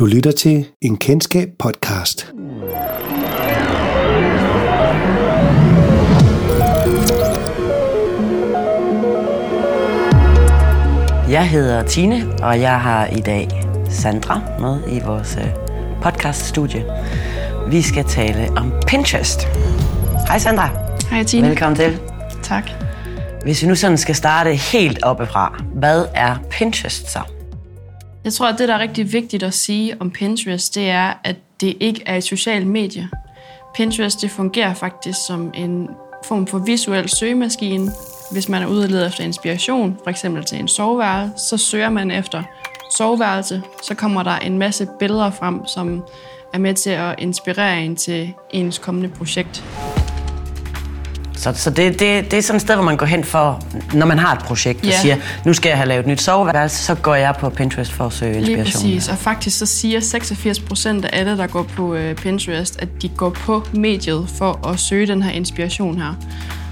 Du lytter til en kendskab podcast. Jeg hedder Tine, og jeg har i dag Sandra med i vores øh, podcaststudie. Vi skal tale om Pinterest. Hej Sandra. Hej Tine. Velkommen til. Tak. Hvis vi nu sådan skal starte helt oppefra, hvad er Pinterest så? Jeg tror, at det, der er rigtig vigtigt at sige om Pinterest, det er, at det ikke er et socialt medie. Pinterest det fungerer faktisk som en form for visuel søgemaskine. Hvis man er ude og efter inspiration, for eksempel til en soveværelse, så søger man efter soveværelse, så kommer der en masse billeder frem, som er med til at inspirere en til ens kommende projekt. Så, så det, det, det er sådan et sted, hvor man går hen for, når man har et projekt, og Ja. siger, nu skal jeg have lavet et nyt soveværelse, så går jeg på Pinterest for at søge Lige inspiration. præcis, og faktisk så siger 86 procent af alle, der går på øh, Pinterest, at de går på mediet for at søge den her inspiration her.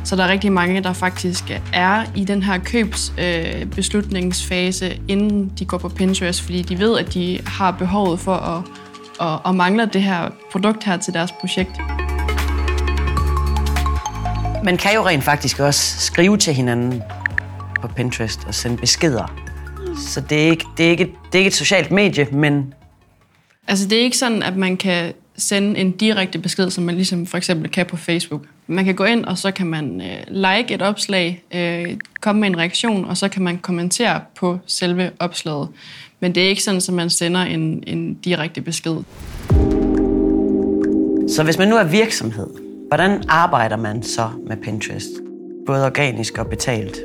Så der er rigtig mange, der faktisk er i den her købsbeslutningsfase, øh, inden de går på Pinterest, fordi de ved, at de har behovet for at, og, og mangler det her produkt her til deres projekt. Man kan jo rent faktisk også skrive til hinanden på Pinterest og sende beskeder. Så det er ikke, det er ikke, det er ikke et socialt medie, men Altså det er ikke sådan, at man kan sende en direkte besked, som man ligesom for eksempel kan på Facebook. Man kan gå ind, og så kan man øh, like et opslag, øh, komme med en reaktion, og så kan man kommentere på selve opslaget. Men det er ikke sådan, at man sender en, en direkte besked. Så hvis man nu er virksomhed, hvordan arbejder man så med Pinterest? Både organisk og betalt.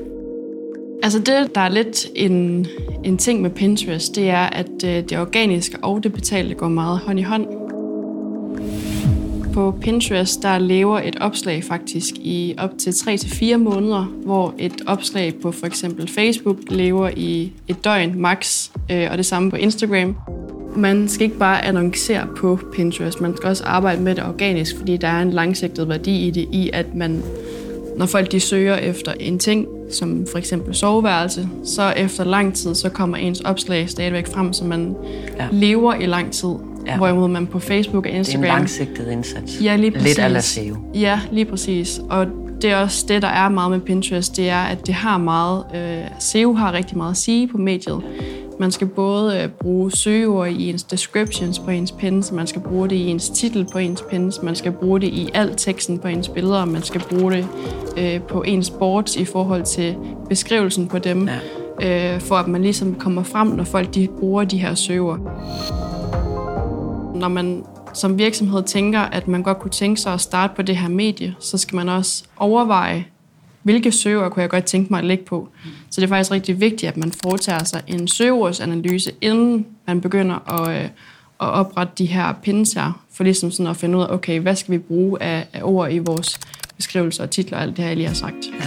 Altså det, der er lidt en, en ting med Pinterest, det er, at øh, det organiske og det betalte går meget hånd i hånd. På Pinterest, der lever et opslag faktisk i op til 3-4 måneder, hvor et opslag på for eksempel Facebook lever i et døgn max, øh, og det samme på Instagram. Man skal ikke bare annoncere på Pinterest, man skal også arbejde med det organisk, fordi der er en langsigtet værdi i det, i at man når folk de søger efter en ting, som for eksempel soveværelse, så efter lang tid, så kommer ens opslag stadigvæk frem, så man Ja. lever i lang tid. Ja. Hvorimod man på Facebook og Det er Instagram... en langsigtet indsats. Ja, lige præcis. Lidt ala SEO. Ja, lige præcis. Og det er også det, der er meget med Pinterest, det er, at det har meget... Øh, SEO har rigtig meget at sige på mediet. Man skal både øh, bruge søgeord i ens descriptions på ens pins, man skal bruge det i ens titel på ens pins, man skal bruge det i al teksten på ens billeder, man skal bruge det øh, på ens boards i forhold til beskrivelsen på dem, ja. øh, for at man ligesom kommer frem, når folk de bruger de her søgeord. Når man som virksomhed tænker, at man godt kunne tænke sig at starte på det her medie, så skal man også overveje, hvilke søger kunne jeg godt tænke mig at lægge på. Så det er faktisk rigtig vigtigt, at man foretager sig en søgeordsanalyse, inden man begynder at, øh, at oprette de her pins her, for ligesom sådan at finde ud af, okay, hvad skal vi bruge af, af ord i vores beskrivelser og titler og alt det her, jeg lige har sagt. Ja.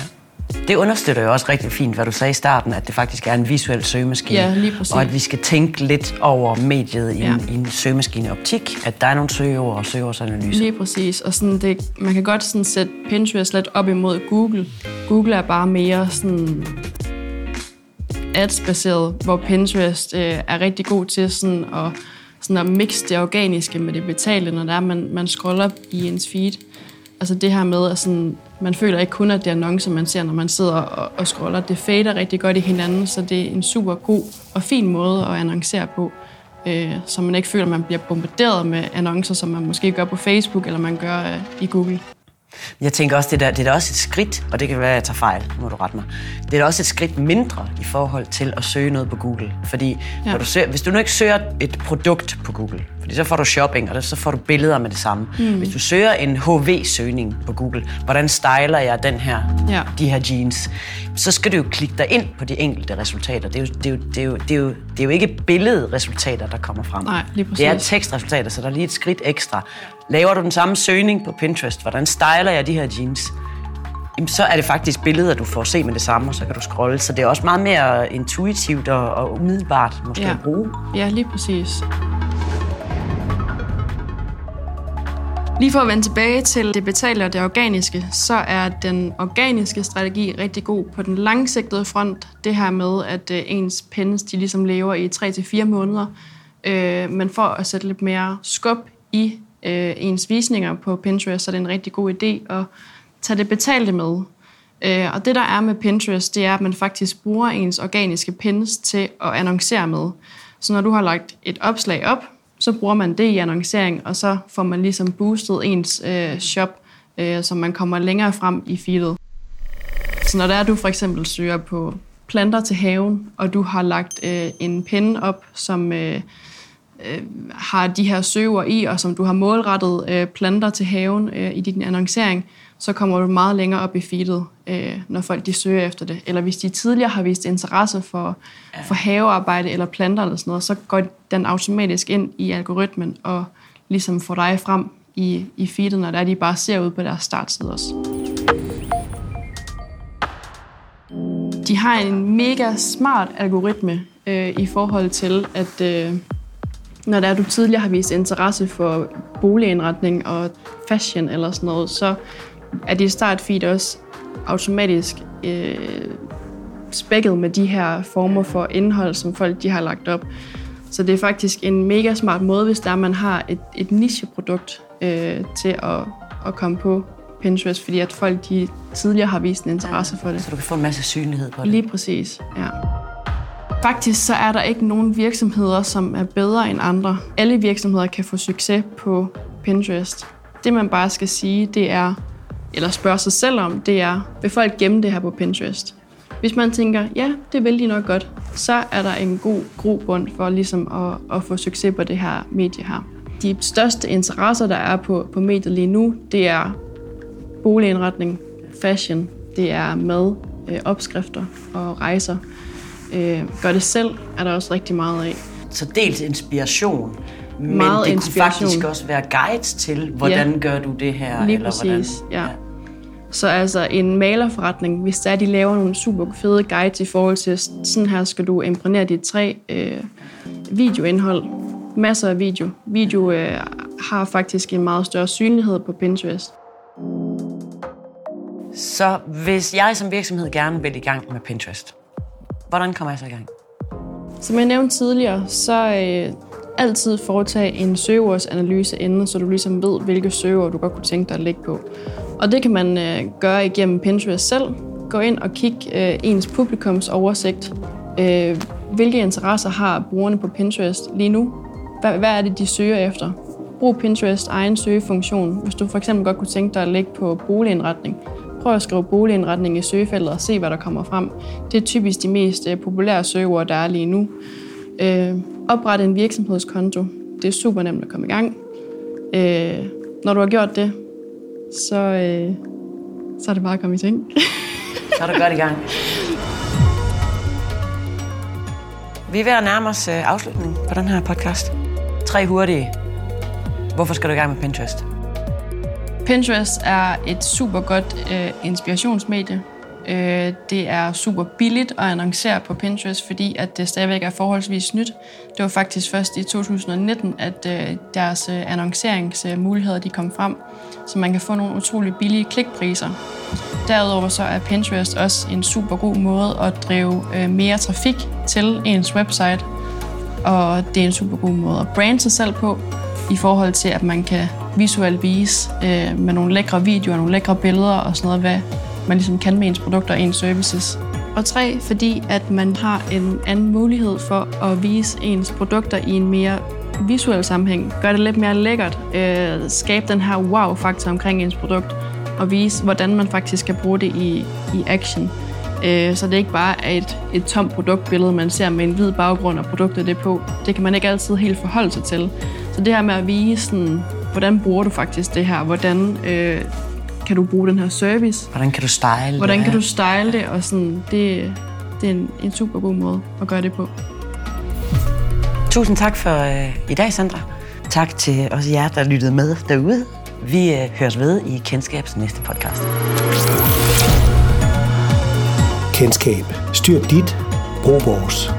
Det understøtter jo også rigtig fint, hvad du sagde i starten, at det faktisk er en visuel søgemaskine. Ja, lige præcis. Og at vi skal tænke lidt over mediet i, Ja. en, i en søgemaskineoptik, at der er nogle søgeord og søgeordsanalyser. Lige præcis. Og sådan det, man kan godt sådan sætte Pinterest lidt op imod Google. Google er bare mere sådan ads-baseret, hvor Pinterest øh, er rigtig god til sådan at, sådan at mixe det organiske med det betalte, når der er, man, man scroller i ens feed. Altså det her med, at sådan, man føler ikke kun, at det er annoncer, man ser, når man sidder og, og scroller. Det fader rigtig godt i hinanden, så det er en super god og fin måde at annoncere på øh, så man ikke føler, at man bliver bombarderet med annoncer, som man måske gør på Facebook, eller man gør øh, i Google. Jeg tænker også, det, der, det er da også et skridt, og det kan være, at jeg tager fejl, må du rette mig. Det er da også et skridt mindre i forhold til at søge noget på Google. Fordi. Ja. når du søger, hvis du nu ikke søger et produkt på Google, fordi så får du shopping, og så får du billeder med det samme. Mm. Hvis du søger en HV-søgning på Google, hvordan styler jeg den her, Ja. de her jeans, så skal du jo klikke dig ind på de enkelte resultater. Det er jo, det er jo, det er jo, det er jo, det er jo ikke billedresultater, der kommer frem. Nej, lige Det er præcis. tekstresultater, så der er lige et skridt ekstra. Laver du den samme søgning på Pinterest, hvordan styler jeg de her jeans? Jamen, så er det faktisk billeder, du får se med det samme, og så kan du scrolle. Så det er også meget mere intuitivt og, og umiddelbart måske Ja. at bruge. Ja, lige præcis. Lige for at vende tilbage til det betalte og det organiske, så er den organiske strategi rigtig god på den langsigtede front. Det her med, at øh, ens pens de ligesom lever i 3-4 måneder. Øh, men for at sætte lidt mere skub i øh, ens visninger på Pinterest, så er det en rigtig god idé at tage det betalte med. Øh, og det, der er med Pinterest, det er, at man faktisk bruger ens organiske pins til at annoncere med. Så når du har lagt et opslag op, så bruger man det i annoncering, og så får man ligesom boostet ens øh, shop, øh, så man kommer længere frem i feedet. Så når der er, du for eksempel søger på planter til haven, og du har lagt øh, en pinde op, som øh, øh, har de her søger i, og som du har målrettet øh, planter til haven øh, i din annoncering, så kommer du meget længere op i feedet, øh, når folk de søger efter det. Eller hvis de tidligere har vist interesse for, for havearbejde eller planter eller sådan noget, så går den automatisk ind i algoritmen og ligesom får dig frem i, i feedet, når der de bare ser ud på deres startside også. De har en mega smart algoritme øh, i forhold til, at øh, når der er, du tidligere har vist interesse for boligindretning og fashion eller sådan noget, så er dit startfeed også automatisk øh, spækket med de her former for indhold, som folk de har lagt op. Så det er faktisk en mega smart måde, hvis der man har et, et nicheprodukt øh, til at, at komme på Pinterest, fordi at folk de tidligere har vist en interesse for det. Så du kan få en masse synlighed på det. Lige præcis, ja. Faktisk så er der ikke nogen virksomheder, som er bedre end andre. Alle virksomheder kan få succes på Pinterest. Det man bare skal sige, det er, eller spørge sig selv om, det er, vil folk gemme det her på Pinterest? Hvis man tænker, ja, det vil de nok godt, så er der en god grobund for ligesom at, at få succes på det her medie her. De største interesser, der er på, på mediet lige nu, det er boligindretning, fashion, det er mad, øh, opskrifter og rejser. Øh, gør det selv er der også rigtig meget af. Så dels inspiration, men Meget det inspiration. kunne faktisk også være guides til, hvordan Ja. gør du det her? Lige eller præcis, hvordan? ja. Så altså en malerforretning, hvis der de laver nogle super fede guides i forhold til, sådan her skal du imprægnere dit træ, øh, videoindhold, masser af video. Video øh, har faktisk en meget større synlighed på Pinterest. Så hvis jeg som virksomhed gerne vil i gang med Pinterest, hvordan kommer jeg så i gang? Som jeg nævnte tidligere, så øh, altid foretage en søgeordsanalyse inden, så du ligesom ved, hvilke søgeord du godt kunne tænke dig at lægge på. Og det kan man øh, gøre igennem Pinterest selv. Gå ind og kig øh, ens publikums oversigt. Øh, hvilke interesser har brugerne på Pinterest lige nu? Hvad, hvad er det, de søger efter? Brug Pinterest egen søgefunktion. Hvis du for eksempel godt kunne tænke dig at lægge på boligindretning, prøv at skrive boligindretning i søgefeltet og se, hvad der kommer frem. Det er typisk de mest øh, populære søgeord, der er lige nu. Øh, opret en virksomhedskonto. Det er super nemt at komme i gang. Øh, når du har gjort det, så, øh, så er det bare at komme i ting. Så er du godt i gang. Vi er ved at nærme os øh, afslutningen på den her podcast. Tre hurtige. Hvorfor skal du i gang med Pinterest? Pinterest er et super godt øh, inspirationsmedie. Øh, det er super billigt at annoncere på Pinterest, fordi at det stadigvæk er forholdsvis nyt. Det var faktisk først i 2019, at øh, deres øh, annonceringsmuligheder de kom frem, så man kan få nogle utrolig billige klikpriser. Derudover så er Pinterest også en super god måde at drive øh, mere trafik til ens website, og det er en super god måde at brande sig selv på, i forhold til, at man kan visuelt vise øh, med nogle lækre videoer, nogle lækre billeder og sådan noget, hvad man ligesom kan med ens produkter og ens services. Og tre, fordi at man har en anden mulighed for at vise ens produkter i en mere visuel sammenhæng. Gør det lidt mere lækkert. Øh, skabe den her wow-faktor omkring ens produkt og vise, hvordan man faktisk kan bruge det i, i action. Øh, så det ikke bare er et, et tomt produktbillede, man ser med en hvid baggrund og produktet det på. Det kan man ikke altid helt forholde sig til. Så det her med at vise, sådan, hvordan bruger du faktisk det her? Hvordan øh, kan du bruge den her service? Hvordan kan du style Hvordan det? kan du style det? Og sådan, det, det er en, en super god måde at gøre det på. Tusind tak for øh, i dag, Sandra. Tak til også jer, der lyttede med derude. Vi øh, høres ved i Kendskabs næste podcast. Kendskab. Styr dit. Brug vores.